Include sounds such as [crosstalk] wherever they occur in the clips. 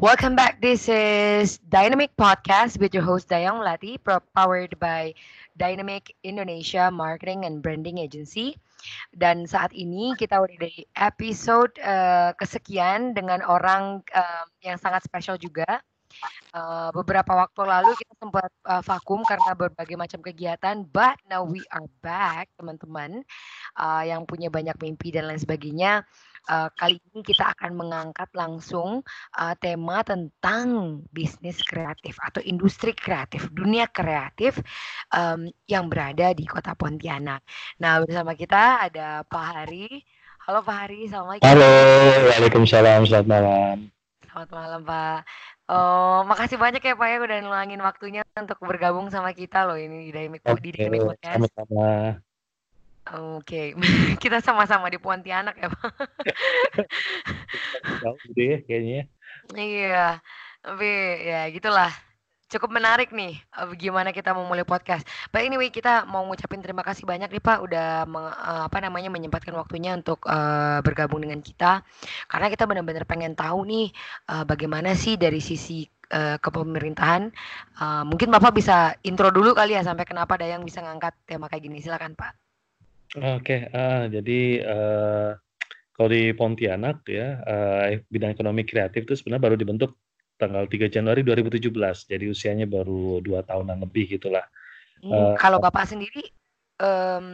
Welcome back. This is Dynamic Podcast with your host Dayang Melati, powered by Dynamic Indonesia Marketing and Branding Agency. Dan saat ini kita udah di episode uh, kesekian dengan orang uh, yang sangat spesial juga. Uh, beberapa waktu lalu kita sempat uh, vakum karena berbagai macam kegiatan, but now we are back, teman-teman, uh, yang punya banyak mimpi dan lain sebagainya. Uh, kali ini kita akan mengangkat langsung uh, tema tentang bisnis kreatif atau industri kreatif, dunia kreatif um, yang berada di Kota Pontianak. Nah, bersama kita ada Pak Hari. Halo Pak Hari, assalamualaikum. Halo, waalaikumsalam, selamat malam. Selamat malam Pak. Oh, makasih banyak ya Pak ya udah nulangin waktunya untuk bergabung sama kita loh ini di Dynamic, Oke, di Dynamic Podcast. sama-sama. Oke, [laughs] kita sama-sama di Pontianak ya Pak. [laughs] Jauh gitu ya kayaknya. Iya, tapi ya gitulah. Cukup menarik nih eh, gimana kita memulai podcast. But anyway, kita mau ngucapin terima kasih banyak nih Pak udah meng- eh, apa namanya menyempatkan waktunya untuk eh, bergabung dengan kita. Karena kita benar-benar pengen tahu nih eh, bagaimana sih dari sisi eh, kepemerintahan. Eh, mungkin Bapak bisa intro dulu kali ya sampai kenapa Dayang bisa ngangkat tema kayak gini. Silakan Pak. Oke, ah, jadi eh, kalau di Pontianak ya eh, bidang ekonomi kreatif itu sebenarnya baru dibentuk tanggal 3 Januari 2017. Jadi usianya baru dua tahunan lebih gitulah. Hmm, Eh, kalau Bapak sendiri em,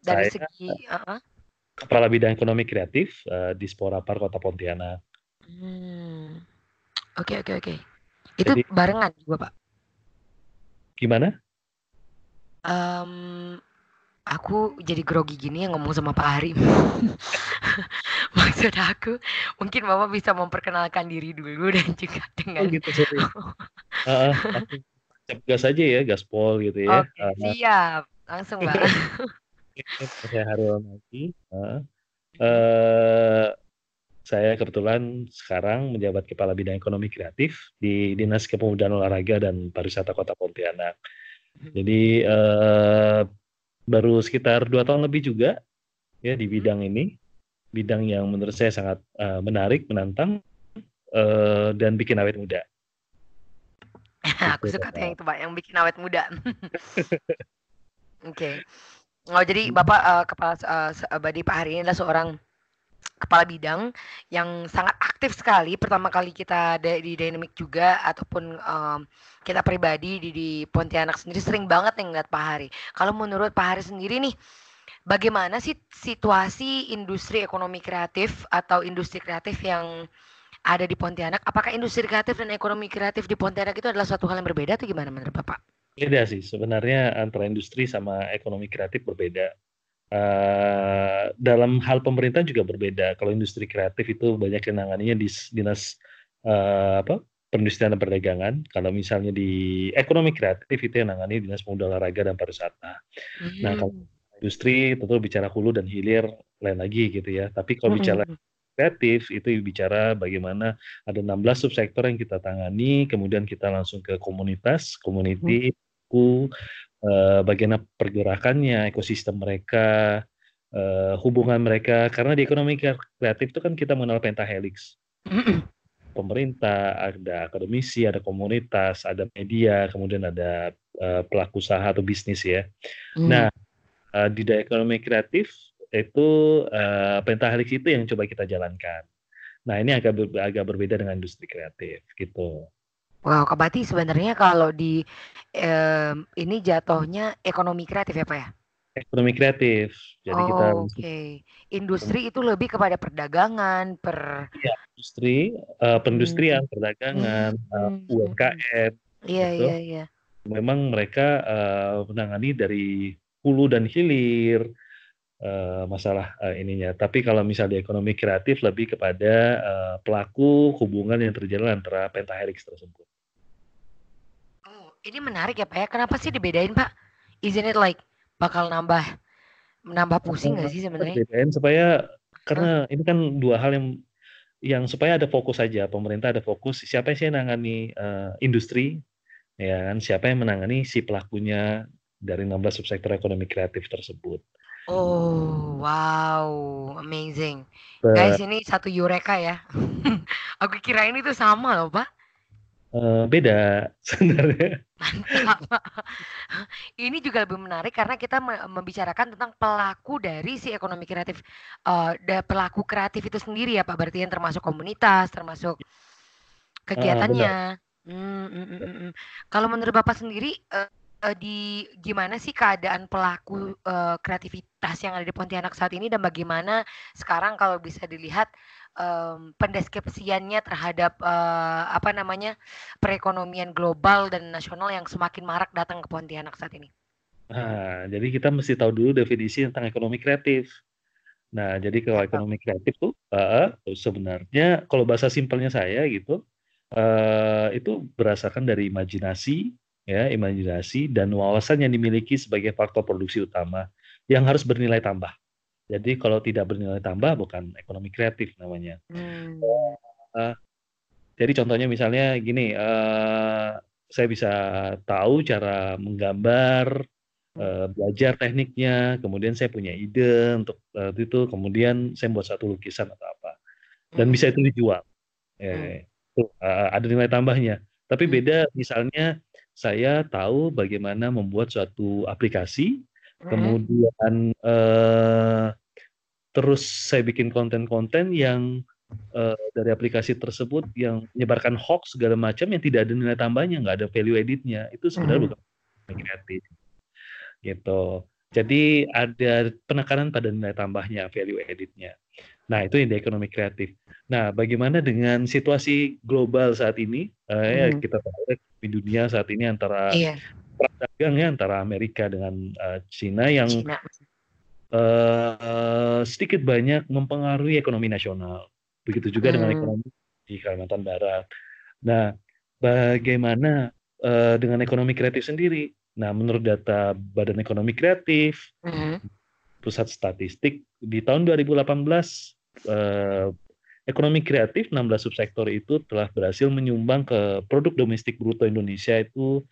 dari Saya- segi uh-uh. Kepala bidang ekonomi kreatif eh, di Sporapar Kota Pontianak. Hmm. Oke oke oke. Itu Jadi- barengan juga Pak. Gimana? Em, aku jadi grogi gini yang ngomong sama Pak Hari. [laughs] Maksud aku, mungkin Bapak bisa memperkenalkan diri dulu [laughs] dan juga Oh dengan. gitu, sorry. [laughs] Tancap gas aja ya, gaspol gitu ya. Oke, Ah, siap. Langsung Pak. saya Harul Maki. Ah. Eh, saya kebetulan sekarang menjabat Kepala Bidang Ekonomi Kreatif di Dinas Kepemudaan Olahraga dan Pariwisata Kota Pontianak. Jadi eh, baru sekitar dua tahun lebih juga ya di bidang ini, bidang yang menurut saya sangat eh, menarik, menantang eh, dan bikin awet muda. [laughs] Aku suka tuh yang itu Pak, yang bikin awet muda. [laughs] Oke. Oh, jadi Bapak eh, kepala eh, Badi Pak Hari ini adalah seorang kepala bidang yang sangat aktif sekali. Pertama kali kita di Dynamic juga ataupun em, kita pribadi di, di Pontianak sendiri sering banget nih ngeliat Pak Hari. Kalau menurut Pak Hari sendiri nih, bagaimana sih situasi industri ekonomi kreatif atau industri kreatif yang ada di Pontianak? Apakah industri kreatif dan ekonomi kreatif di Pontianak itu adalah suatu hal yang berbeda atau gimana menurut Bapak? Beda sih, sebenarnya antara industri sama ekonomi kreatif berbeda. Eh, dalam hal pemerintah juga berbeda. Kalau industri kreatif itu banyak yang nanganinya di dinas eh, apa perindustrian dan perdagangan. Kalau misalnya di ekonomi kreatif itu yang nangani dinas pemuda olahraga dan pariwisata. Nah, kalau Hmm. Industri tentu bicara hulu dan hilir lain lagi gitu ya. Tapi kalau bicara Mm-mm. kreatif itu bicara bagaimana ada 16 subsektor yang kita tangani, kemudian kita langsung ke komunitas, community, ku, eh, bagaimana pergerakannya, ekosistem mereka, eh, hubungan mereka. Karena di ekonomi kreatif itu kan kita mengenal pentahelix. Pemerintah, ada akademisi, ada komunitas, ada media, kemudian ada eh, pelaku usaha atau bisnis ya. Hmm. Nah, eh, di daerah ekonomi kreatif itu eh, pentahelix itu yang coba kita jalankan. Nah, ini agak ber- agak berbeda dengan industri kreatif gitu. Wow, Kak Bati sebenarnya kalau di em, ini jatuhnya ekonomi kreatif ya Pak ya? ekonomi kreatif. Jadi kita Oh, oke. Industri itu lebih kepada perdagangan, per Iya, industri, uh, perindustrian, Hmm. perdagangan, uh, Hmm, mhm. UMKM Iya gitu. iya iya. Memang mereka, uh, menangani dari hulu dan hilir, uh, masalah, uh, ininya. Tapi kalau misal di ekonomi kreatif lebih kepada, uh, pelaku hubungan yang terjalin antara pentahelix tersebut. Ini menarik ya, Pak, ya. Kenapa sih dibedain, Pak? Isn't it like bakal nambah menambah pusing nggak sih sebenarnya? Bedain supaya karena ini kan dua hal yang yang supaya ada fokus saja, pemerintah ada fokus siapa sih yang menangani, uh, industri, ya kan, siapa yang menangani si pelakunya dari 16 subsektor ekonomi kreatif tersebut. Oh, wow, amazing. Guys, ini satu eureka ya. [laughs] Aku kirain itu sama loh, Pak. Eee, beda [laughs] sebenarnya. Mantap. [laughs] Ini juga lebih menarik karena kita me membicarakan tentang pelaku dari si ekonomi kreatif, da pelaku kreatif itu sendiri ya, Pak, berarti yang termasuk komunitas, termasuk kegiatannya. Mmm, mhm mhm mhm. Kalau menurut Bapak sendiri, eee eee, di gimana sih keadaan pelaku, eee, kreativitas yang ada di Pontianak saat ini dan bagaimana sekarang kalau bisa dilihat, mmm, pendeskripsiannya terhadap, eee, apa namanya, perekonomian global dan nasional yang semakin marak datang ke Pontianak saat ini? Nah, jadi kita mesti tahu dulu definisi tentang ekonomi kreatif. Nah, jadi kalau ekonomi kreatif tuh heeh, sebenarnya kalau bahasa simpelnya saya gitu, eee, itu berdasarkan dari imajinasi, ya, imajinasi dan wawasan yang dimiliki sebagai faktor produksi utama yang harus bernilai tambah. Jadi kalau tidak bernilai tambah bukan ekonomi kreatif namanya. Mmm. Eee, jadi contohnya misalnya gini, eee, saya bisa tahu cara menggambar, eee, belajar tekniknya, kemudian saya punya ide untuk, eee, itu, kemudian saya buat satu lukisan atau apa, dan Mhm. bisa itu dijual. Eh, heeh, ada nilai tambahnya. Tapi Mmm. beda misalnya saya tahu bagaimana membuat suatu aplikasi. Kemudian, eee, terus saya bikin konten-konten yang, eee, dari aplikasi tersebut yang menyebarkan hoaks segala macam yang tidak ada nilai tambahnya, nggak ada value added-nya, itu sebenarnya Mhm. bukan kreatif. Gitu. Jadi ada penekanan pada nilai tambahnya, value added-nya. Nah, itu yang di ekonomi kreatif. Nah, bagaimana dengan situasi global saat ini? Ya Mhm. kita tahu ya di dunia saat ini antara Iya. Perang dagang ya antara Amerika dengan, eee, China yang, Cina. eee, sedikit banyak mempengaruhi ekonomi nasional. Begitu juga dengan Mmm. ekonomi di Kalimantan Barat. Nah, bagaimana, eee, dengan ekonomi kreatif sendiri? Nah, menurut data Badan Ekonomi Kreatif, Mhm. Pusat Statistik, di tahun 2018, eee, ekonomi kreatif 16 subsektor itu telah berhasil menyumbang ke produk domestik bruto Indonesia itu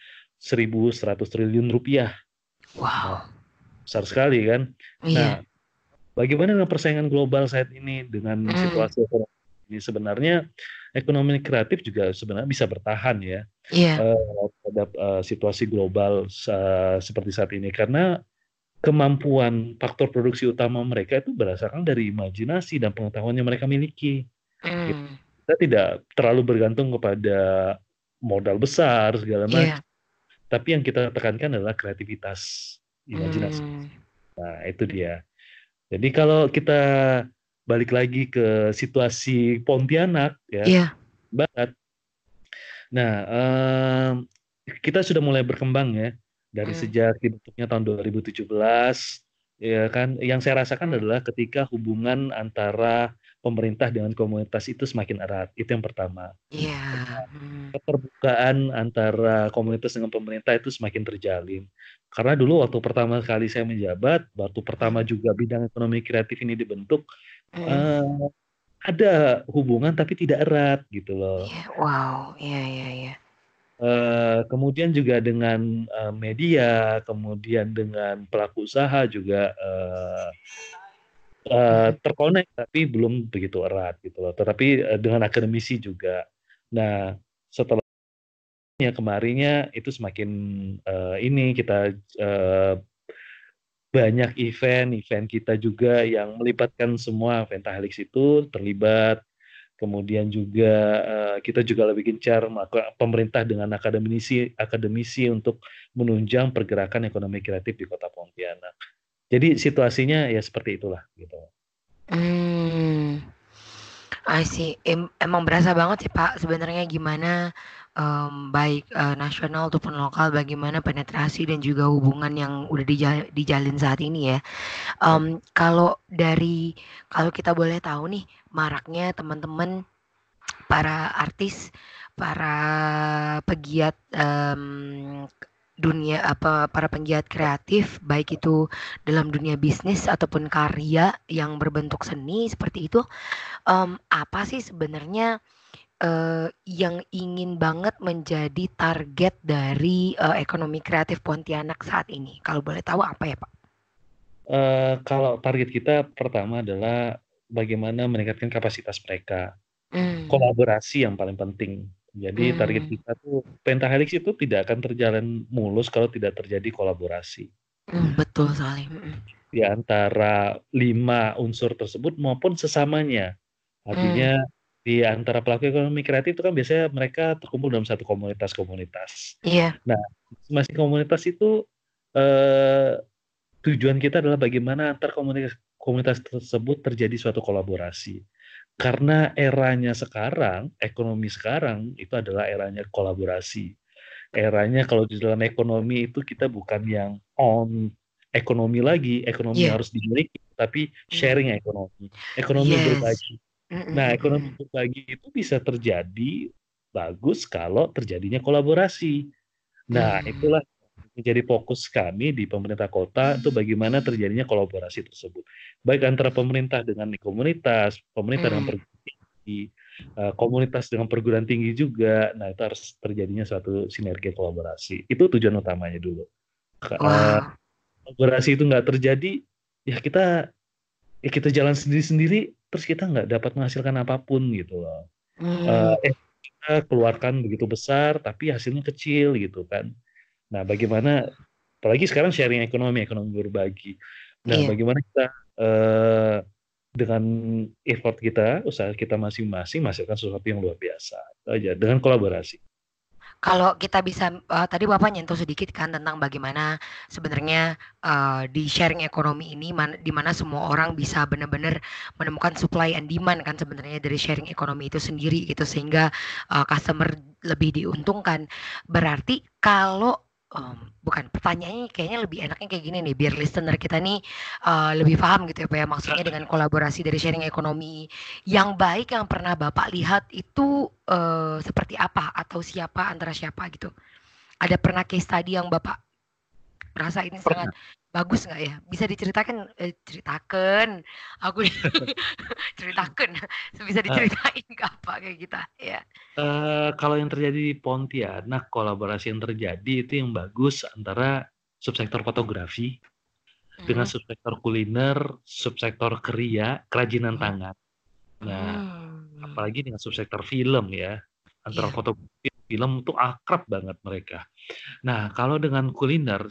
Rp1.100 triliun. Nah, Wow. besar sekali kan. Nah, Iya. bagaimana dengan persaingan global saat ini dengan Mmm. situasi ekonomi ini? Sebenarnya ekonomi kreatif juga sebenarnya bisa bertahan ya, Iya. eee, terhadap, eee, situasi global se seperti saat ini. Karena kemampuan faktor produksi utama mereka itu berdasarkan dari imajinasi dan pengetahuan yang mereka miliki. Mmm. Kita tidak terlalu bergantung kepada modal besar segala Iya. macam, tapi yang kita tekankan adalah kreativitas, imajinasi. Mmm. Nah, itu dia. Jadi kalau kita balik lagi ke situasi Pontianak ya, Iya. Barat. Nah, mmm, kita sudah mulai berkembang ya, dari Mmm. sejak dibentuknya tahun 2017, ya kan. Yang saya rasakan adalah ketika hubungan antara pemerintah dengan komunitas itu semakin erat, itu yang pertama. Iya, mhm. Keterbukaan antara komunitas dengan pemerintah itu semakin terjalin. Karena dulu waktu pertama kali saya menjabat, waktu pertama juga bidang ekonomi kreatif ini dibentuk, Mhm. eee, ada hubungan tapi tidak erat gitu loh. Iya, wow, iya iya iya. Eee, kemudian juga dengan, eee, media, kemudian dengan pelaku usaha juga, eee Mhm. terkonek tapi belum begitu erat gitu loh. Tetapi, eee, dengan akademisi juga. Nah, setelah ya kemarinnya itu semakin, eee, ini kita, eee, banyak event-event kita juga yang melibatkan semua pentahelix itu terlibat. Kemudian juga, eee, kita juga lebih gencar melakukan pemerintah dengan akademisi akademisi untuk menunjang pergerakan ekonomi kreatif di Kota Pontianak. Jadi situasinya ya seperti itulah gitu. Hmm, I see. Em emang berasa banget sih Pak sebenarnya gimana um, baik uh, nasional ataupun lokal bagaimana penetrasi dan juga hubungan yang udah dijal dijalin saat ini ya. Um, kalau dari kalau kita boleh tahu nih maraknya teman-teman para artis, para pegiat um, dunia apa para penggiat kreatif baik itu dalam dunia bisnis ataupun karya yang berbentuk seni seperti itu um, apa sih sebenarnya uh, yang ingin banget menjadi target dari uh, ekonomi kreatif Pontianak saat ini kalau boleh tahu apa ya Pak? Uh, kalau target kita pertama adalah bagaimana meningkatkan kapasitas mereka mm. kolaborasi yang paling penting jadi hmm. target kita tuh pentahelix itu tidak akan terjalan mulus kalau tidak terjadi kolaborasi. Hmm, betul sekali. Hmm. Di antara lima unsur tersebut maupun sesamanya. Artinya hmm. di antara pelaku ekonomi kreatif itu kan biasanya mereka terkumpul dalam satu komunitas-komunitas. Iya. Nah, masing komunitas itu eh, tujuan kita adalah bagaimana antar komunitas komunitas tersebut terjadi suatu kolaborasi karena eranya sekarang, ekonomi sekarang itu adalah eranya kolaborasi. Eranya kalau di dalam ekonomi itu kita bukan yang on ekonomi lagi, ekonomi yeah. harus dimiliki, tapi mm. sharing ekonomi, ekonomi yes. berbagi. Nah, ekonomi berbagi itu bisa terjadi bagus kalau terjadinya kolaborasi. Nah, mm. itulah menjadi fokus kami di pemerintah kota itu bagaimana terjadinya kolaborasi tersebut. Baik antara pemerintah dengan komunitas, pemerintah hmm. dengan perguruan tinggi, uh, komunitas dengan perguruan tinggi juga. Nah, itu harus terjadinya suatu sinergi kolaborasi. Itu tujuan utamanya dulu. Uh, kolaborasi itu nggak terjadi, ya kita ya kita jalan sendiri-sendiri, terus kita nggak dapat menghasilkan apa pun gitu loh. Hmm. Uh, eh kita keluarkan begitu besar, tapi hasilnya kecil gitu kan Nah, bagaimana apalagi sekarang sharing ekonomi, ekonomi berbagi. Nah, iya. bagaimana kita uh, dengan effort kita, usaha kita masing-masing menghasilkan sesuatu yang luar biasa. Itu aja dengan kolaborasi. Kalau kita bisa uh, tadi Bapak nyentuh sedikit kan tentang bagaimana sebenarnya uh, di sharing ekonomi ini man, di mana semua orang bisa benar-benar menemukan supply and demand kan sebenarnya dari sharing ekonomi itu sendiri gitu sehingga uh, customer lebih diuntungkan. Berarti kalau um, bukan pertanyaannya kayaknya lebih enaknya kayak gini nih biar listener kita nih uh, lebih paham gitu ya Pak ya maksudnya dengan kolaborasi dari sharing ekonomi yang baik yang pernah Bapak lihat itu uh, seperti apa atau siapa antara siapa gitu. Ada pernah case tadi yang Bapak merasa ini pernah. sangat bagus nggak ya? Bisa diceritakan eh, ceritakan. Aku [laughs] ceritakan. [laughs] Bisa diceritain uh, apa kayak kita ya. Uh, kalau yang terjadi di Pontianak kolaborasi yang terjadi itu yang bagus antara subsektor fotografi hmm. dengan subsektor kuliner, subsektor keria, kerajinan hmm. tangan. Nah, hmm. apalagi dengan subsektor film ya. Antara yeah. fotografi film itu akrab banget mereka. Nah, kalau dengan kuliner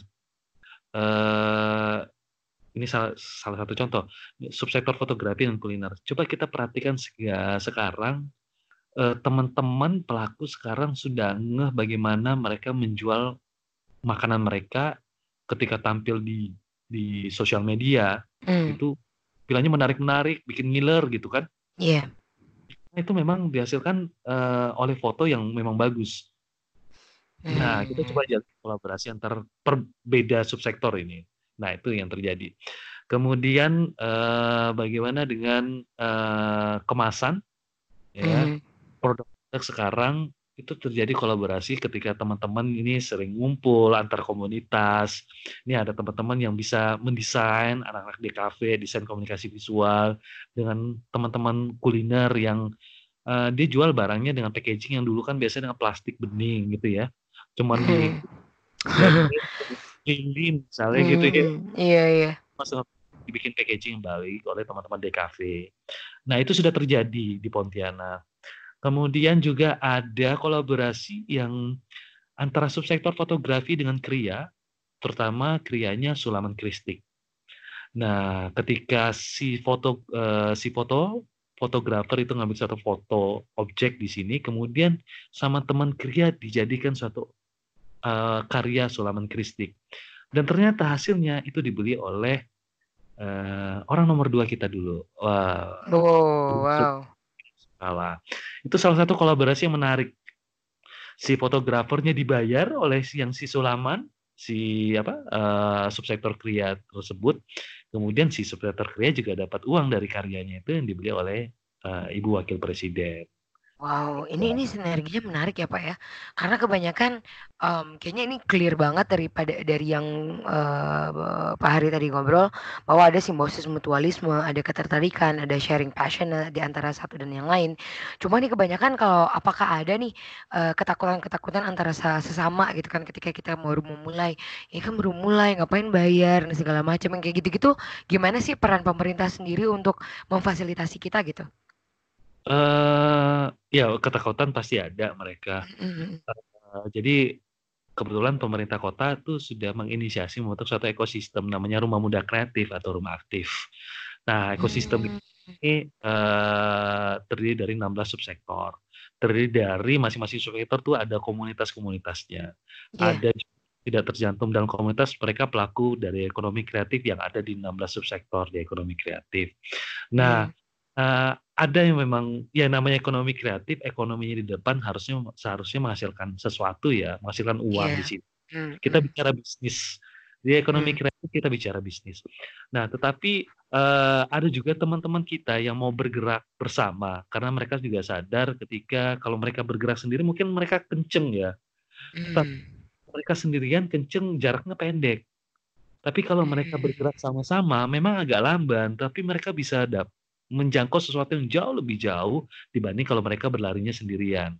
uh, ini salah, salah satu contoh subsektor fotografi dan kuliner. Coba kita perhatikan ya, sekarang uh, teman-teman pelaku sekarang sudah ngeh bagaimana mereka menjual makanan mereka ketika tampil di di sosial media mm. itu bilangnya menarik-menarik, bikin ngiler gitu kan? Iya. Yeah. Itu memang dihasilkan uh, oleh foto yang memang bagus. Nah, kita hmm. coba jalan kolaborasi antar perbeda subsektor ini. Nah, itu yang terjadi. Kemudian eh, bagaimana dengan eh, kemasan? Ya, hmm. produk sekarang itu terjadi kolaborasi ketika teman-teman ini sering ngumpul antar komunitas. Ini ada teman-teman yang bisa mendesain anak-anak di kafe, desain komunikasi visual dengan teman-teman kuliner yang uh, dia jual barangnya dengan packaging yang dulu kan biasanya dengan plastik bening gitu ya cuman di hmm. lilin misalnya hmm, gitu ya. Iya iya. Masuk dibikin packaging balik oleh teman-teman DKV nah itu sudah terjadi di Pontianak. Kemudian juga ada kolaborasi yang antara subsektor fotografi dengan kria terutama krianya Sulaman Kristik nah ketika si foto uh, si foto fotografer itu ngambil satu foto objek di sini, kemudian sama teman kria dijadikan suatu uh, karya Sulaman Kristik. Dan ternyata hasilnya itu dibeli oleh uh, orang nomor dua kita dulu. Wah. Oh, wow. Salah. Itu salah satu kolaborasi yang menarik. Si fotografernya dibayar oleh yang si Sulaman, si apa uh, subsektor kriya tersebut. Kemudian si subsektor kriya juga dapat uang dari karyanya itu yang dibeli oleh uh, Ibu Wakil Presiden. Wow, ini ini sinerginya menarik ya Pak ya. Karena kebanyakan um, kayaknya ini clear banget daripada dari yang uh, Pak Hari tadi ngobrol bahwa ada simbiosis mutualisme, ada ketertarikan, ada sharing passion uh, di antara satu dan yang lain. Cuma nih kebanyakan kalau apakah ada nih uh, ketakutan-ketakutan antara sesama gitu kan ketika kita baru memulai, ya kan baru mulai ngapain bayar dan segala macam yang kayak gitu-gitu. Gimana sih peran pemerintah sendiri untuk memfasilitasi kita gitu? Uh, ya ketakutan pasti ada mereka. Uh, jadi kebetulan pemerintah kota tuh sudah menginisiasi membentuk suatu ekosistem namanya Rumah Muda Kreatif atau Rumah Aktif. Nah, ekosistem hmm. ini uh, terdiri dari 16 subsektor. Terdiri dari masing-masing subsektor tuh ada komunitas-komunitasnya. Yeah. Ada tidak terjantum dalam komunitas mereka pelaku dari ekonomi kreatif yang ada di 16 subsektor di ekonomi kreatif. Nah, hmm uh, ada yang memang ya namanya ekonomi kreatif, ekonominya di depan harusnya seharusnya menghasilkan sesuatu ya, menghasilkan uang yeah. di situ. Mm, kita bicara bisnis. Di ekonomi mm. kreatif kita bicara bisnis. Nah, tetapi uh, ada juga teman-teman kita yang mau bergerak bersama karena mereka juga sadar ketika kalau mereka bergerak sendiri mungkin mereka kenceng ya. Mm. mereka sendirian kenceng jaraknya pendek. Tapi kalau mereka bergerak sama-sama memang agak lamban, tapi mereka bisa dapat menjangkau sesuatu yang jauh lebih jauh dibanding kalau mereka berlarinya sendirian.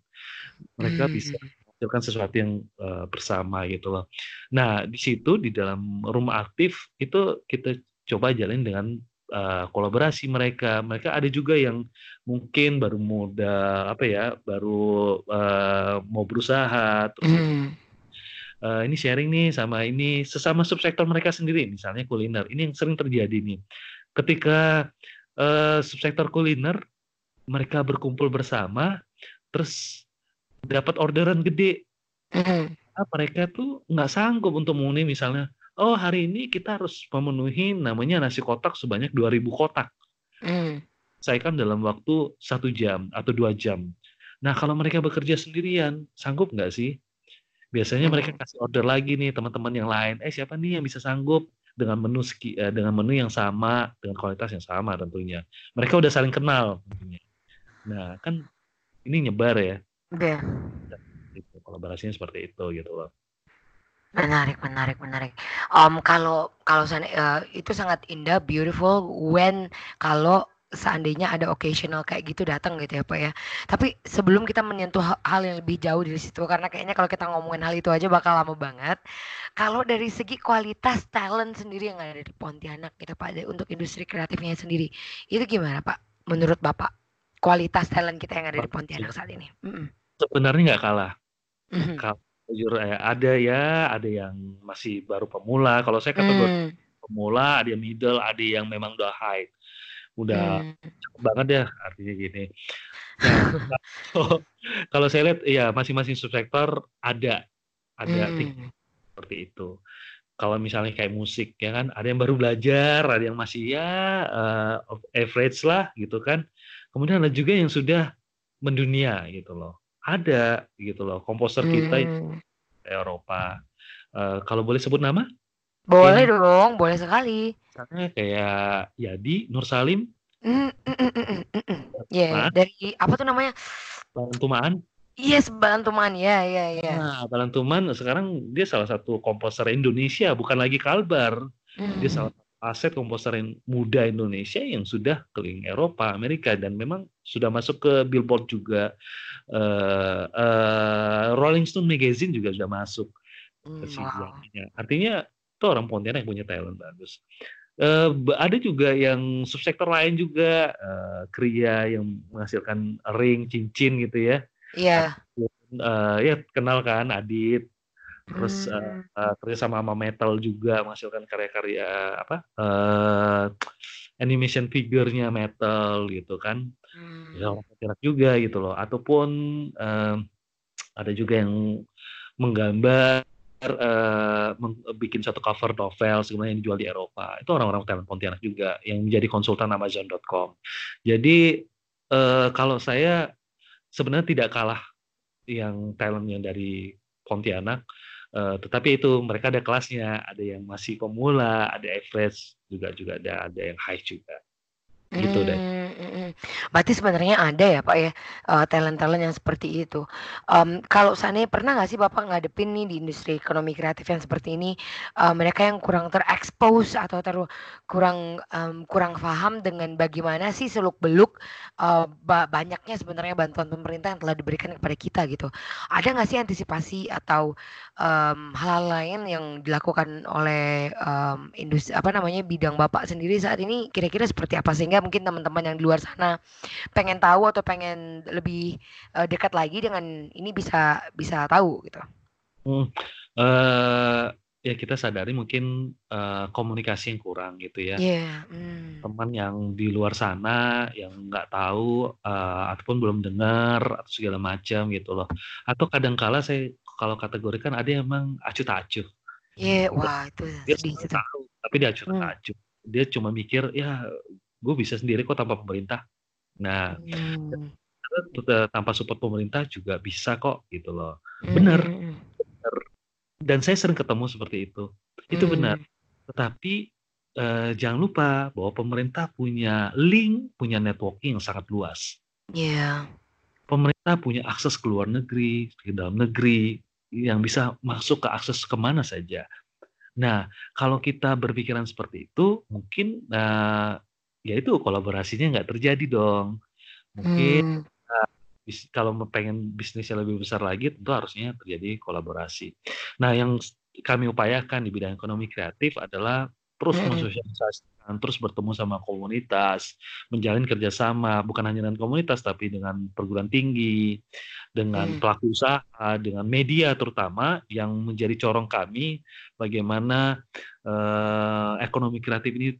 Mereka hmm. bisa menghasilkan sesuatu yang uh, bersama gitu loh. Nah, di situ di dalam rumah aktif itu kita coba jalin dengan uh, kolaborasi mereka. Mereka ada juga yang mungkin baru muda apa ya, baru uh, mau berusaha terus hmm. uh, ini sharing nih sama ini sesama subsektor mereka sendiri, misalnya kuliner. Ini yang sering terjadi nih. Ketika uh, subsektor kuliner mereka berkumpul bersama terus dapat orderan gede. Mm. nah, mereka tuh nggak sanggup untuk memenuhi misalnya oh hari ini kita harus memenuhi namanya nasi kotak sebanyak 2000 kotak. Mm. saya kan dalam waktu satu jam atau dua jam. Nah kalau mereka bekerja sendirian sanggup nggak sih? Biasanya mereka kasih order lagi nih teman-teman yang lain eh siapa nih yang bisa sanggup dengan menu uh, dengan menu yang sama dengan kualitas yang sama tentunya. Mereka udah saling kenal tentunya. Nah kan ini nyebar ya. Oke. Itu, kolaborasinya seperti itu gitu loh. Menarik menarik menarik. Um, kalau kalau uh, itu sangat indah beautiful when kalau seandainya ada occasional kayak gitu datang gitu ya Pak ya. Tapi sebelum kita menyentuh hal yang lebih jauh dari situ karena kayaknya kalau kita ngomongin hal itu aja bakal lama banget. Kalau dari segi kualitas talent sendiri yang ada di Pontianak gitu Pak untuk industri kreatifnya sendiri. Itu gimana Pak menurut Bapak? Kualitas talent kita yang ada di Pontianak saat ini. Mm -mm. Sebenarnya nggak kalah. Mm -hmm. Kalau jujur ya, ada ya, ada yang masih baru pemula. Kalau saya kategori mm. pemula, ada yang middle, ada yang memang udah high udah hmm. banget ya artinya gini. Nah, [laughs] kalau, saya lihat ya masing-masing subsektor ada ada hmm. seperti itu. Kalau misalnya kayak musik ya kan, ada yang baru belajar, ada yang masih ya uh, average lah gitu kan. Kemudian ada juga yang sudah mendunia gitu loh. Ada gitu loh komposer kita hmm. Eropa. Uh, kalau boleh sebut nama? Boleh Ini, dong, boleh sekali. Misalnya kayak Yadi, Nur Salim. Mm, mm, mm, mm, mm, Yeah, dari apa tuh namanya? Balantumaan. Yes, Balantuman. Ya, ya, ya. Nah, Balantuman sekarang dia salah satu komposer Indonesia, bukan lagi Kalbar. Mm. Dia salah satu aset komposer yang muda Indonesia yang sudah keliling Eropa, Amerika dan memang sudah masuk ke Billboard juga. Uh, uh, Rolling Stone magazine juga sudah masuk ke mm, wow. Artinya itu orang Pontianak yang punya talent bagus. Uh, ada juga yang subsektor lain juga uh, kria yang menghasilkan ring cincin gitu ya. Iya. Yeah. Uh, ya kenal kan Adit. Terus hmm. uh, uh, kerja sama sama Metal juga menghasilkan karya-karya apa? Uh, animation figurnya Metal gitu kan. Hmm. Ya orang juga gitu loh. Ataupun uh, ada juga yang menggambar uh, bikin satu cover novel sebenarnya yang dijual di Eropa itu orang-orang talent Pontianak juga yang menjadi konsultan Amazon.com. Jadi uh, kalau saya sebenarnya tidak kalah yang talent yang dari Pontianak, uh, tetapi itu mereka ada kelasnya, ada yang masih pemula, ada average juga juga ada ada yang high juga. Gitu deh. Hmm, hmm, hmm. Berarti sebenarnya ada ya Pak ya, uh, talent-talent yang seperti itu. Um, kalau seandainya pernah nggak sih Bapak ngadepin nih di industri ekonomi kreatif yang seperti ini, uh, mereka yang kurang terekspos atau ter kurang, um, kurang paham dengan bagaimana sih seluk-beluk, uh, ba banyaknya sebenarnya bantuan pemerintah yang telah diberikan kepada kita gitu. Ada nggak sih antisipasi atau, um, hal-hal lain yang dilakukan oleh, um, industri apa namanya, bidang Bapak sendiri saat ini kira-kira seperti apa? Sehingga mungkin teman-teman yang di luar sana pengen tahu atau pengen lebih uh, dekat lagi dengan ini bisa bisa tahu gitu. Hmm, uh, ya kita sadari mungkin uh, komunikasi yang kurang gitu ya. Yeah. Mm. Teman yang di luar sana yang nggak tahu uh, ataupun belum dengar atau segala macam gitu loh. Atau kadang-kala saya kalau kategorikan ada yang emang acuh tak acuh. Iya, yeah, wah itu dia sedih tahu, tapi dia acuh tak acuh. Hmm. Dia cuma mikir ya gue bisa sendiri kok tanpa pemerintah. Nah, hmm. tanpa support pemerintah juga bisa kok gitu loh. Benar. Hmm. benar. Dan saya sering ketemu seperti itu. Itu hmm. benar. Tetapi eh, jangan lupa bahwa pemerintah punya link, punya networking yang sangat luas. Iya. Yeah. Pemerintah punya akses ke luar negeri, ke dalam negeri, yang bisa masuk ke akses ke mana saja. Nah, kalau kita berpikiran seperti itu, mungkin uh, ya itu kolaborasinya nggak terjadi dong. Mungkin hmm. uh, bis, kalau pengen bisnisnya lebih besar lagi tentu harusnya terjadi kolaborasi. Nah, yang kami upayakan di bidang ekonomi kreatif adalah terus hmm. mensosialisasikan, terus bertemu sama komunitas, menjalin kerjasama bukan hanya dengan komunitas tapi dengan perguruan tinggi, dengan hmm. pelaku usaha, dengan media terutama yang menjadi corong kami bagaimana uh, ekonomi kreatif ini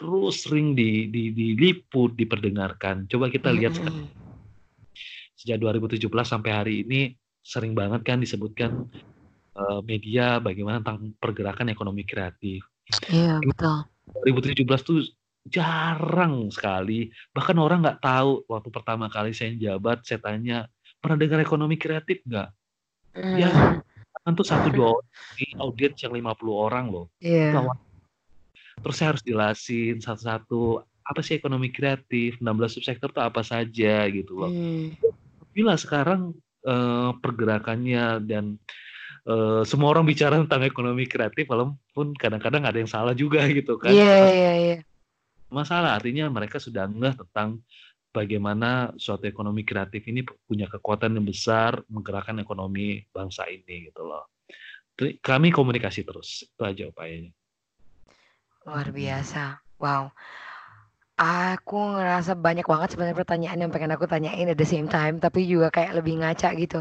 terus sering di, di, diliput, diperdengarkan. Coba kita lihat sekarang. Sejak 2017 sampai hari ini sering banget kan disebutkan uh, media bagaimana tentang pergerakan ekonomi kreatif. Iya, betul. 2017 tuh jarang sekali. Bahkan orang nggak tahu waktu pertama kali saya jabat, saya tanya, pernah dengar ekonomi kreatif nggak? Mm. Ya, kan tuh satu dua orang, audiens yang 50 orang loh. Iya. Yeah terus saya harus jelasin satu-satu apa sih ekonomi kreatif 16 subsektor itu apa saja gitu loh hmm. bila sekarang uh, pergerakannya dan uh, semua orang bicara tentang ekonomi kreatif walaupun kadang-kadang ada yang salah juga gitu kan iya yeah, iya yeah, yeah. masalah artinya mereka sudah ngeh tentang bagaimana suatu ekonomi kreatif ini punya kekuatan yang besar menggerakkan ekonomi bangsa ini gitu loh kami komunikasi terus itu aja upayanya Luar biasa. Wow. Aku ngerasa banyak banget sebenarnya pertanyaan yang pengen aku tanyain at the same time, tapi juga kayak lebih ngaca gitu.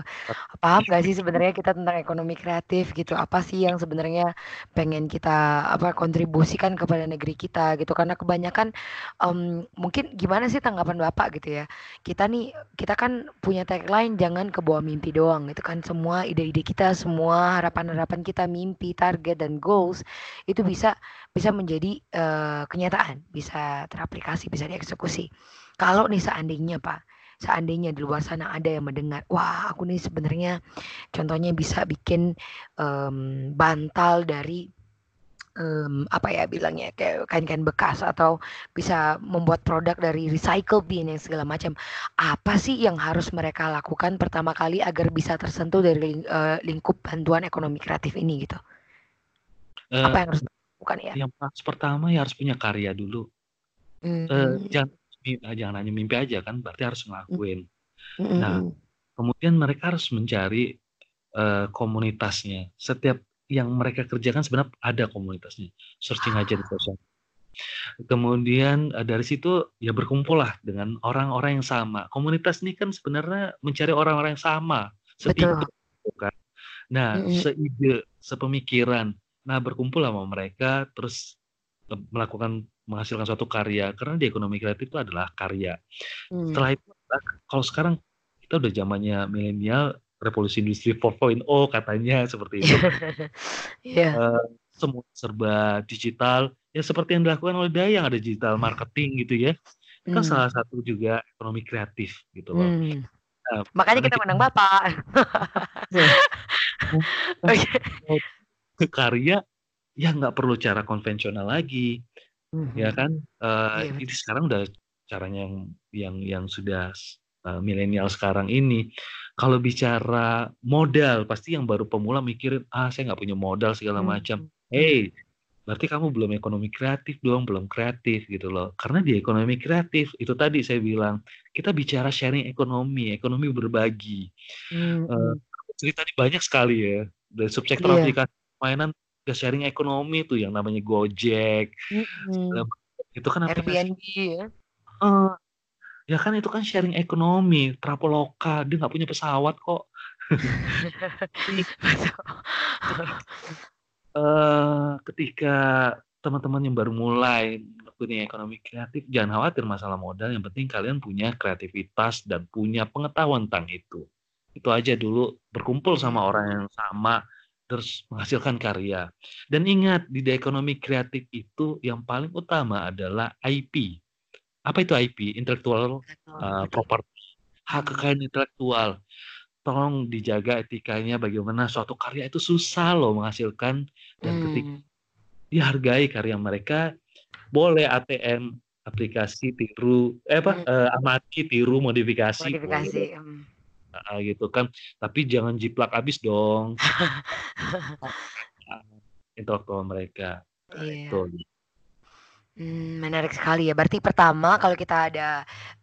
Paham gak sih sebenarnya kita tentang ekonomi kreatif gitu? Apa sih yang sebenarnya pengen kita apa kontribusikan kepada negeri kita gitu? Karena kebanyakan um, mungkin gimana sih tanggapan Bapak gitu ya? Kita nih kita kan punya tagline jangan ke bawah mimpi doang itu kan semua ide-ide kita, semua harapan-harapan kita, mimpi, target dan goals itu bisa bisa menjadi uh, kenyataan, bisa teraplikasi, bisa dieksekusi. Kalau nih seandainya Pak, seandainya di luar sana ada yang mendengar, wah aku nih sebenarnya contohnya bisa bikin um, bantal dari um, apa ya bilangnya kayak kain-kain bekas atau bisa membuat produk dari recycle bin yang segala macam. Apa sih yang harus mereka lakukan pertama kali agar bisa tersentuh dari uh, lingkup bantuan ekonomi kreatif ini gitu? Uh, apa yang harus bukan ya? Yang pertama ya harus punya karya dulu. Hmm. Uh, jangan jangan hanya mimpi aja kan, berarti harus ngelakuin. Hmm. Nah, kemudian mereka harus mencari uh, komunitasnya. Setiap yang mereka kerjakan sebenarnya ada komunitasnya. Searching aja di sosial. Kemudian uh, dari situ ya berkumpul lah dengan orang-orang yang sama. Komunitas ini kan sebenarnya mencari orang-orang yang sama, setipe, kan. Nah, mm -hmm. seide, sepemikiran, Nah, berkumpul sama mereka terus melakukan menghasilkan suatu karya karena di ekonomi kreatif itu adalah karya. Hmm. Setelah itu kalau sekarang kita udah zamannya milenial revolusi industri 4.0 katanya seperti itu. [laughs] Iya. Eh, semua serba digital ya seperti yang dilakukan oleh Dayang ada digital marketing gitu ya. Itu kan Hmm. salah satu juga ekonomi kreatif gitu loh. Hmm. Nah, Makanya kita kita undang Bapak. [laughs] Karya ya nggak perlu cara konvensional lagi ya Mhm. kan Eh, Iya, ini sekarang udah caranya yang yang yang sudah eh, milenial sekarang ini kalau bicara modal pasti yang baru pemula mikirin ah saya nggak punya modal segala Hmm. macam hey berarti kamu belum ekonomi kreatif dong belum kreatif gitu loh karena di ekonomi kreatif itu tadi saya bilang kita bicara sharing ekonomi ekonomi berbagi Hmm. Hmm. cerita ini banyak sekali ya dari subsektor Iya. aplikasi mainan ke sharing ekonomi tuh yang namanya Gojek Hmm. macam. itu kan aplikasi Airbnb ya. Eh, ya kan itu kan sharing ekonomi Traveloka dia nggak punya pesawat kok [laughs] eh ketika teman-teman yang baru mulai dunia ekonomi kreatif jangan khawatir masalah modal yang penting kalian punya kreativitas dan punya pengetahuan tentang itu itu aja dulu berkumpul sama orang yang sama terus menghasilkan karya dan ingat di ekonomi kreatif itu yang paling utama adalah IP apa itu IP intellectual uh, property hak kekayaan intelektual tolong dijaga etikanya bagaimana suatu karya itu susah loh menghasilkan dan ketika Hmm. dihargai karya mereka boleh ATM aplikasi tiru eh apa Hmm. eh, amati tiru modifikasi Modifikasi. Hmm. Ah, gitu kan. Tapi jangan jiplak habis dong. [laughs] Intelektual mereka. Nah, Iya. itu Hmm, menarik sekali ya. Berarti pertama kalau kita ada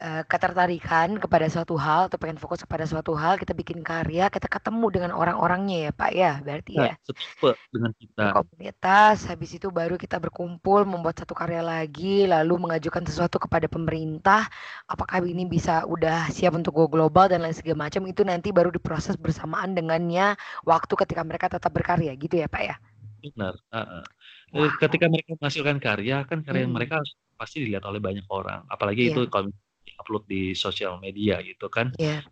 eh, ketertarikan kepada suatu hal atau pengen fokus kepada suatu hal, kita bikin karya, kita ketemu dengan orang-orangnya ya Pak ya. Berarti nah, ya setipe dengan kita komunitas, habis itu baru kita berkumpul membuat satu karya lagi, lalu mengajukan sesuatu kepada pemerintah. Apakah ini bisa udah siap untuk go global dan lain segala macam itu nanti baru diproses bersamaan dengannya waktu ketika mereka tetap berkarya gitu ya Pak ya. benar Ah, ah. Eh, Wow. ketika mereka menghasilkan karya kan karya Hmm. mereka pasti dilihat oleh banyak orang apalagi Iya. itu kalau upload di sosial media gitu kan Iya.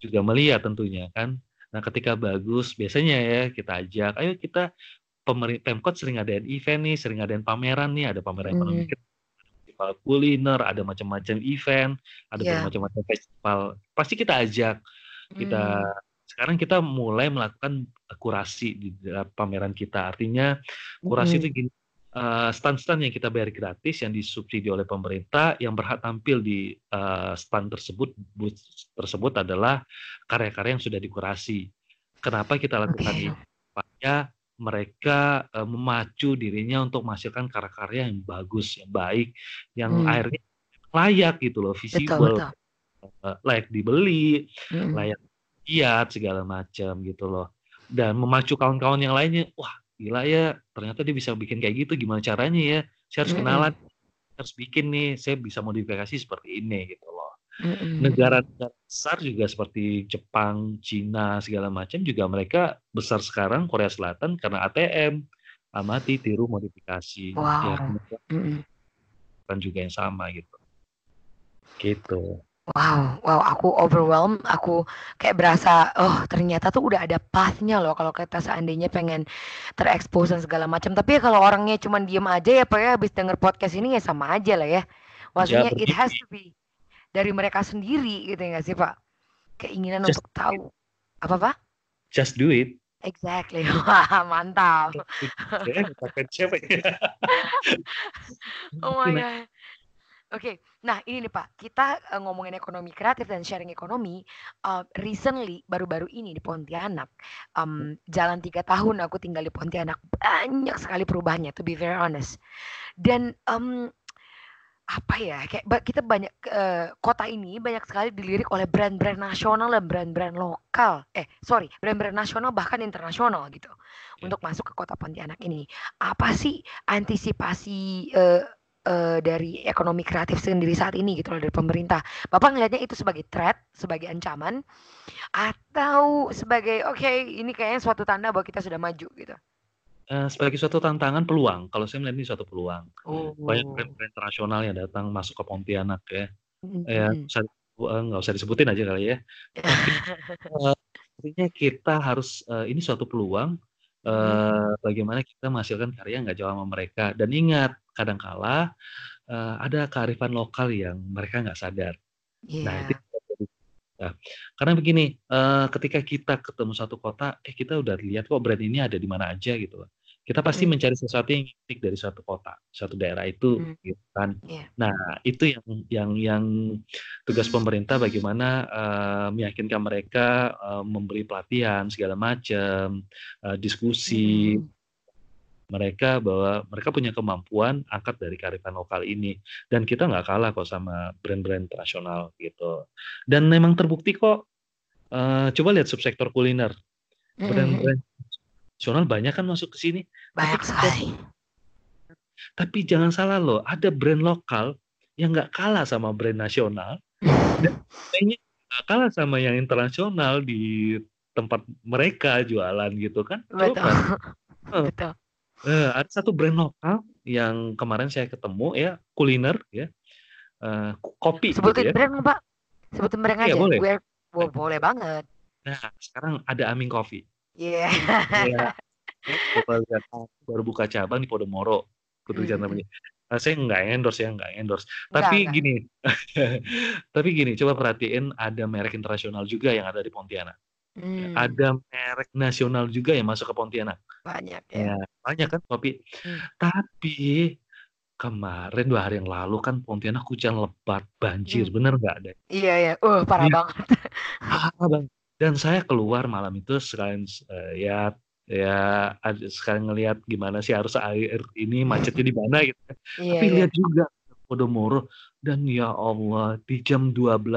juga melihat tentunya kan. Nah, ketika bagus, biasanya ya kita ajak, ayo kita Pemkot sering adain event nih, sering adain pameran nih, ada pameran ekonomi Hmm. festival kuliner, ada macam-macam event, ada Iya. bermacam-macam festival. Pasti kita ajak. Kita Hmm. Sekarang kita mulai melakukan kurasi di dalam pameran kita. Artinya kurasi itu Hmm. gini, eh, stand-stand yang kita bayar gratis yang disubsidi oleh pemerintah yang berhak tampil di eh, stand tersebut booth tersebut adalah karya-karya yang sudah dikurasi. Kenapa kita lakukan Oke. ini? Supaya mereka eh, memacu dirinya untuk menghasilkan karya-karya yang bagus, yang baik, yang Hmm. akhirnya layak gitu loh, Betul, visible, betul. eh, layak dibeli, Mm-mm. layak lihat segala macam gitu loh. Dan memacu kawan-kawan yang lainnya, wah gila ya, ternyata dia bisa bikin kayak gitu, gimana caranya ya? Saya harus Mm-mm. kenalan, harus bikin nih, saya bisa modifikasi seperti ini gitu loh. Negara-negara besar juga seperti Jepang, Cina segala macam juga mereka besar sekarang Korea Selatan karena ATM, amati, tiru, modifikasi. Ya Wow. Mm-mm. kan juga yang sama gitu. Gitu. Wow, wow, aku overwhelmed, aku kayak berasa, oh ternyata tuh udah ada pathnya loh kalau kita seandainya pengen terekspos dan segala macam. Tapi ya kalau orangnya cuma diem aja ya Pak ya, habis denger podcast ini ya sama aja lah ya. Maksudnya it berdiri. has to be dari mereka sendiri gitu ya nggak sih Pak? Keinginan Just untuk tahu. Apa Pak? Just do it. Exactly. [laughs] Wah, mantap. Ya, ya? [laughs] Oh my Mungkin God. Oke, nah ini nih Pak, kita eh, ngomongin ekonomi kreatif dan sharing ekonomi. eh, recently, baru-baru ini di Pontianak, em, jalan tiga tahun aku tinggal di Pontianak, banyak sekali perubahannya, to be very honest. Dan em, apa ya, kayak kita banyak eh, kota ini banyak sekali dilirik oleh brand-brand nasional dan brand-brand lokal. Eh, sorry, brand-brand nasional bahkan internasional gitu, untuk masuk ke kota Pontianak ini. Apa sih antisipasi eh, eh, dari ekonomi kreatif sendiri saat ini gitu loh dari pemerintah. Bapak ngelihatnya itu sebagai threat, sebagai ancaman, atau sebagai oke ini kayaknya suatu tanda bahwa kita sudah maju gitu. Eh, sebagai suatu tantangan peluang. Kalau saya melihat ini suatu peluang. Oh. Banyak brand-brand internasional yang datang masuk ke Pontianak ya. Mm, Ya, usah- eh, nggak usah disebutin aja kali ya. [laughs] artinya kita harus uh, ini suatu peluang uh, bagaimana kita menghasilkan karya nggak jauh sama mereka dan ingat kadangkala uh, ada kearifan lokal yang mereka nggak sadar. Yeah. Nah itu Nah, karena begini, uh, ketika kita ketemu satu kota, eh kita udah lihat kok brand ini ada di mana aja gitu kita pasti hmm. mencari sesuatu yang unik dari suatu kota, suatu daerah itu, hmm. gitu kan. Yeah. Nah, itu yang yang yang tugas pemerintah bagaimana uh, meyakinkan mereka uh, memberi pelatihan segala macam, uh, diskusi. Hmm. Mereka bahwa mereka punya kemampuan angkat dari kearifan lokal ini dan kita nggak kalah kok sama brand-brand internasional gitu. Dan memang terbukti kok. Uh, coba lihat subsektor kuliner, brand-brand nasional banyak kan masuk ke sini. Banyak sekali. Tapi jangan salah loh, ada brand lokal yang nggak kalah sama brand nasional. [laughs] dan kayaknya kalah sama yang internasional di tempat mereka jualan gitu kan. Betul. Kan? Betul. Uh, ada satu brand lokal yang kemarin saya ketemu ya kuliner ya uh, kopi. Sebutin gitu ya. brand pak. Sebutin brand iya, aja. Boleh. Gue, oh, boleh banget. Nah sekarang ada Aming Coffee. Iya. [laughs] Yeah. baru buka cabang di Podomoro, Putri hmm. namanya. Nah, saya nggak endorse ya, nggak endorse. Tapi enggak. gini, [laughs] tapi gini, coba perhatiin ada merek internasional juga yang ada di Pontianak. Hmm. Ada merek nasional juga yang masuk ke Pontianak. Banyak ya. ya banyak kan kopi. Hmm. Tapi kemarin dua hari yang lalu kan Pontianak hujan lebat, banjir, hmm. bener nggak ada? Iya iya, uh parah ya. banget. Parah banget dan saya keluar malam itu sekalian uh, ya ya sekalian ngelihat gimana sih harus air ini macetnya di mana gitu. Yeah, Tapi yeah. lihat juga Podomoro dan ya Allah di jam 12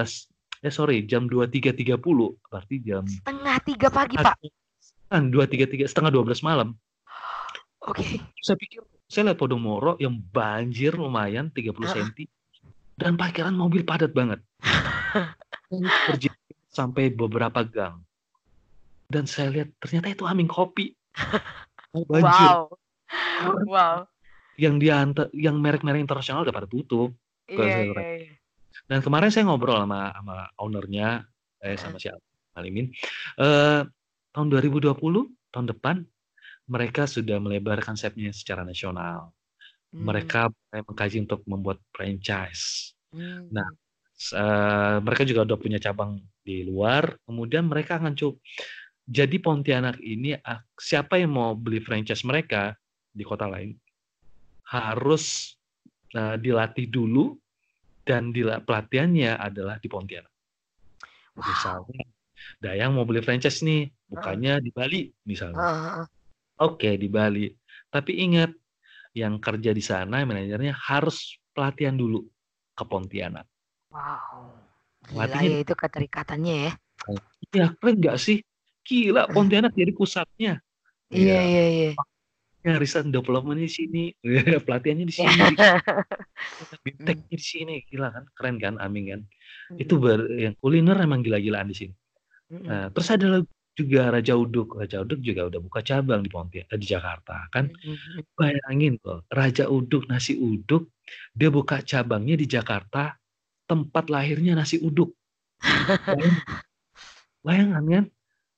eh sorry jam 23.30 berarti jam setengah tiga pagi pak kan dua tiga tiga setengah dua belas malam oke okay. saya pikir saya lihat Podomoro yang banjir lumayan 30 uh. cm dan parkiran mobil padat banget [laughs] sampai beberapa gang. Dan saya lihat ternyata itu aming kopi. [laughs] Oh, banjir. Wow. Wow. Yang diantar, yang merek-merek internasional udah pada tutup. Iya, iya, iya. Dan kemarin saya ngobrol sama sama ownernya, eh sama siapa, Alimin. Uh, tahun 2020, tahun depan, mereka sudah melebar konsepnya secara nasional. Hmm. Mereka mengkaji untuk membuat franchise. Hmm. Nah, uh, mereka juga udah punya cabang di luar, kemudian mereka akan coba. Jadi Pontianak ini siapa yang mau beli franchise mereka di kota lain harus uh, dilatih dulu dan di, pelatihannya adalah di Pontianak. Wow. Misalnya Dayang mau beli franchise nih, bukannya di Bali misalnya. Uh. Oke, okay, di Bali. Tapi ingat, yang kerja di sana manajernya harus pelatihan dulu ke Pontianak. Wow. Gila ya itu keterikatannya ya. Iya, keren nggak sih? Gila, Pontianak jadi pusatnya. Iya, iya, iya. Ya, riset development di sini, [laughs] pelatihannya di sini, [laughs] Binteknya di sini, gila kan, keren kan, Amin kan. Itu ber, yang kuliner emang gila-gilaan di sini. Nah, terus ada juga Raja Uduk, Raja Uduk juga udah buka cabang di Pontianak, di Jakarta kan. Bayangin kok, Raja Uduk nasi uduk, dia buka cabangnya di Jakarta, tempat lahirnya nasi uduk. [laughs] Bayangan kan?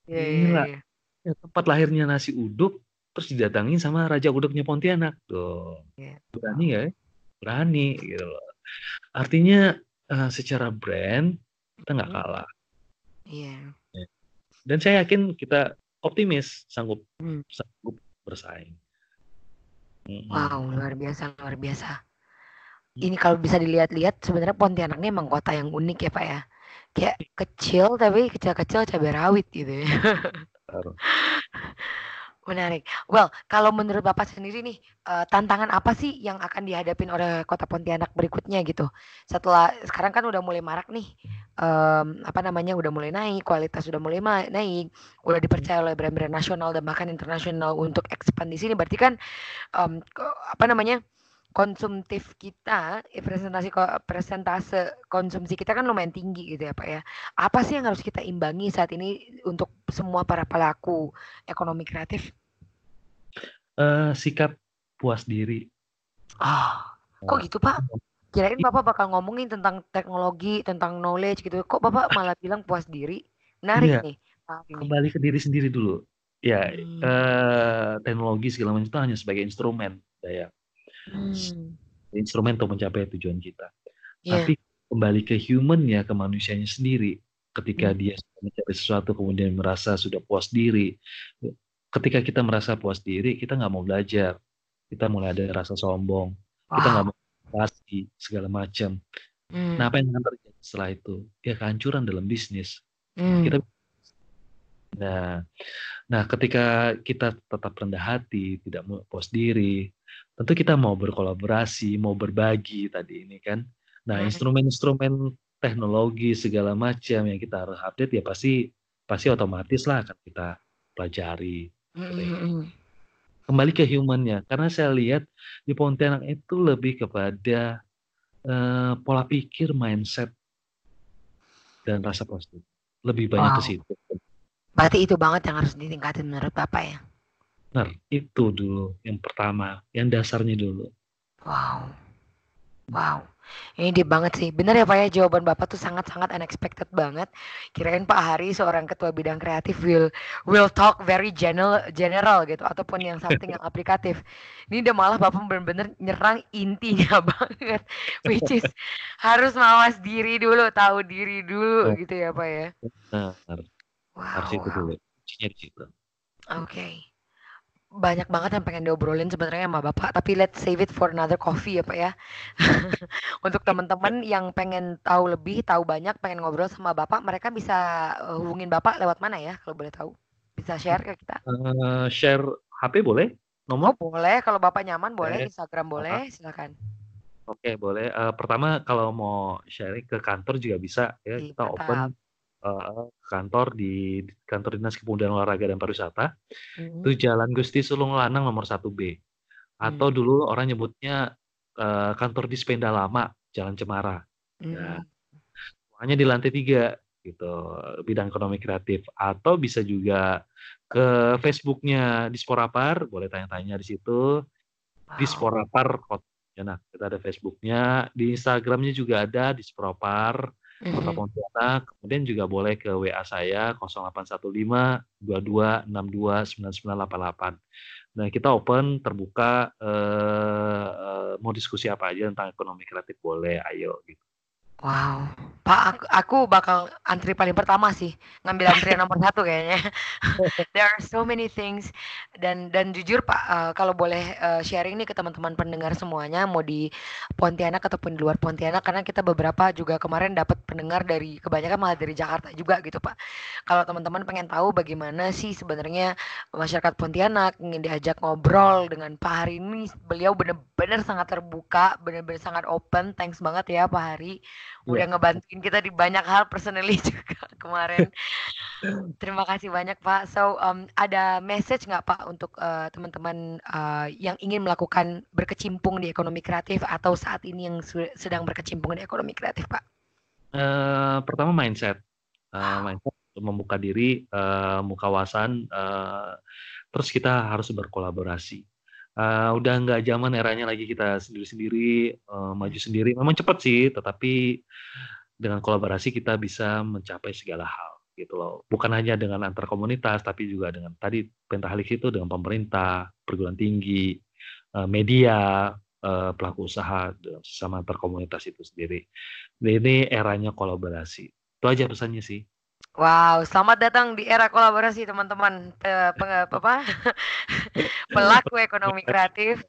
Yeah, Gila. Yeah, yeah. tempat lahirnya nasi uduk, terus didatangin sama Raja Uduknya Pontianak. Tuh. Yeah. Berani ya? Berani gitu loh. Artinya uh, secara brand kita nggak hmm. kalah. Iya. Yeah. Dan saya yakin kita optimis sanggup hmm. sanggup bersaing. Wow, luar biasa, luar biasa ini kalau bisa dilihat-lihat sebenarnya Pontianak ini emang kota yang unik ya Pak ya. Kayak kecil tapi kecil-kecil cabai rawit gitu ya. [laughs] Menarik. Well, kalau menurut Bapak sendiri nih, uh, tantangan apa sih yang akan dihadapin oleh kota Pontianak berikutnya gitu? Setelah sekarang kan udah mulai marak nih, um, apa namanya, udah mulai naik, kualitas sudah mulai naik, udah dipercaya oleh brand-brand nasional dan bahkan internasional untuk expand di sini. Berarti kan, um, apa namanya, konsumtif kita, eh, presentasi presentase konsumsi kita kan lumayan tinggi gitu ya Pak ya. Apa sih yang harus kita imbangi saat ini untuk semua para pelaku ekonomi kreatif? Uh, sikap puas diri. Ah, kok gitu Pak? Kirain Bapak bakal ngomongin tentang teknologi, tentang knowledge gitu. Kok Bapak malah bilang puas diri? Menarik iya. nih. kembali ke diri sendiri dulu. Ya, hmm. eh, teknologi segala macam itu hanya sebagai instrumen, daya. Hmm. Instrumen untuk mencapai tujuan kita. Yeah. Tapi kembali ke human ya, ke manusianya sendiri. Ketika hmm. dia mencapai sesuatu kemudian merasa sudah puas diri. Ketika kita merasa puas diri, kita nggak mau belajar. Kita mulai ada rasa sombong. Wow. Kita nggak mau pasti segala macam. Hmm. Nah, apa yang akan terjadi setelah itu? Ya kehancuran dalam bisnis. Hmm. Kita Nah, nah ketika kita tetap rendah hati, tidak mau puas diri, tentu kita mau berkolaborasi, mau berbagi tadi ini kan. Nah, hmm. instrumen-instrumen teknologi segala macam yang kita harus update ya pasti pasti otomatis lah akan kita pelajari. Kembali ke humannya, karena saya lihat di Pontianak itu lebih kepada uh, pola pikir, mindset, dan rasa positif. Lebih banyak wow. ke situ. Berarti itu banget yang harus ditingkatin menurut Bapak ya? Benar, itu dulu yang pertama, yang dasarnya dulu. Wow. Wow. Ini dia banget sih. Benar ya Pak ya, jawaban Bapak tuh sangat-sangat unexpected banget. Kirain Pak Hari seorang ketua bidang kreatif will will talk very general general gitu ataupun yang something yang aplikatif. Ini udah malah Bapak benar-benar nyerang intinya [laughs] banget which is harus mawas diri dulu, tahu diri dulu gitu ya Pak ya. Benar. Wow, Harus itu dulu, kuncinya di situ. Oke. Banyak banget yang pengen diobrolin sebenarnya sama Bapak, tapi let's save it for another coffee ya Pak ya. [laughs] Untuk teman-teman yang pengen tahu lebih, tahu banyak, pengen ngobrol sama Bapak, mereka bisa uh, hubungin Bapak lewat mana ya kalau boleh tahu? Bisa share ke kita? Uh, share HP boleh? Nomor? Oh boleh, kalau Bapak nyaman boleh, Instagram boleh, silakan. Oke, boleh. Uh, pertama kalau mau sharing ke kantor juga bisa ya, kita open uh, kantor di kantor dinas kepemudaan olahraga dan pariwisata mm-hmm. itu Jalan Gusti Sulung Lanang nomor 1 B atau mm. dulu orang nyebutnya uh, kantor Dispenda Lama Jalan Cemara. Mm. Ya. Semuanya di lantai tiga gitu bidang ekonomi kreatif atau bisa juga ke Facebooknya Disporapar boleh tanya-tanya di situ wow. Disporapar ya nah kita ada Facebooknya di Instagramnya juga ada Disporapar Kota mhm. Pontianak. Kemudian juga boleh ke WA saya 0815 22 62 9988. Nah, kita open, terbuka, eh, eh, mau diskusi apa aja tentang ekonomi kreatif boleh, ayo gitu. Wow, Pak, aku, aku bakal antri paling pertama sih, ngambil antrian nomor satu kayaknya. [laughs] There are so many things dan dan jujur Pak, uh, kalau boleh uh, sharing nih ke teman-teman pendengar semuanya, mau di Pontianak ataupun di luar Pontianak, karena kita beberapa juga kemarin dapat pendengar dari kebanyakan malah dari Jakarta juga gitu Pak. Kalau teman-teman pengen tahu bagaimana sih sebenarnya masyarakat Pontianak ingin diajak ngobrol dengan Pak Hari ini, beliau benar-benar sangat terbuka, benar-benar sangat open. Thanks banget ya Pak Hari udah yeah. ngebantuin kita di banyak hal personally [laughs] juga kemarin. Terima kasih banyak Pak. So um, ada message nggak Pak untuk uh, teman-teman uh, yang ingin melakukan berkecimpung di ekonomi kreatif atau saat ini yang sedang berkecimpung di ekonomi kreatif Pak? Uh, pertama mindset, uh, mindset membuka diri, uh, membuka wawasan, uh, terus kita harus berkolaborasi uh, udah nggak zaman eranya lagi kita sendiri-sendiri uh, maju sendiri. Memang cepat sih, tetapi dengan kolaborasi kita bisa mencapai segala hal gitu loh. Bukan hanya dengan antar komunitas, tapi juga dengan tadi pentahelix itu dengan pemerintah, perguruan tinggi, uh, media, pelaku usaha, sama antar komunitas itu sendiri. Ini eranya kolaborasi. Itu aja pesannya sih. Wow, selamat datang di era kolaborasi teman-teman. Apa? [laughs] Pelaku ekonomi kreatif.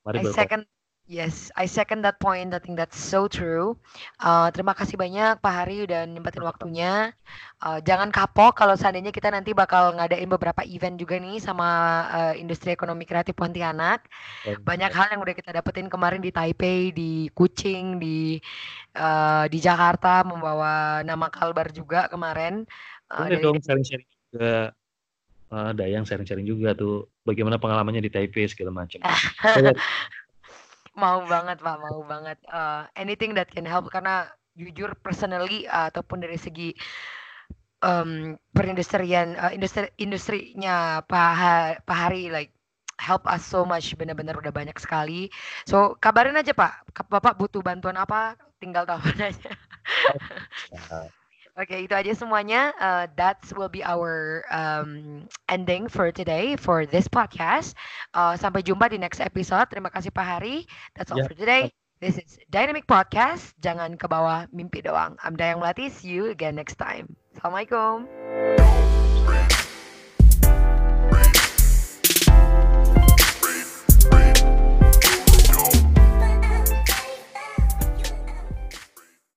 Mari I second Yes, I second that point. I think that's so true. Uh, terima kasih banyak Pak Hari udah nyempetin waktunya. Uh, jangan kapok kalau seandainya kita nanti bakal ngadain beberapa event juga nih sama uh, industri ekonomi kreatif Pontianak. Banyak hal yang udah kita dapetin kemarin di Taipei, di Kucing, di uh, di Jakarta membawa nama Kalbar juga kemarin. Uh, Boleh dong sharing-sharing juga. Uh, Dayang sharing-sharing juga tuh bagaimana pengalamannya di Taipei segala macam. [laughs] Mau banget Pak, mau banget. Uh, anything that can help karena jujur personally uh, ataupun dari segi um, perindustrian uh, industri industrinya Pak ha, Pak Hari like help us so much benar-benar udah banyak sekali. So kabarin aja Pak, Bapak butuh bantuan apa? Tinggal telepon aja. [laughs] Oke, itu aja semuanya. Uh, that will be our um, ending for today for this podcast. Uh, sampai jumpa di next episode. Terima kasih Pak Hari. That's all Ya. for today. This is Dynamic Podcast. Jangan ke bawah mimpi doang. I'm Dayang Melati. See you again next time. Assalamualaikum.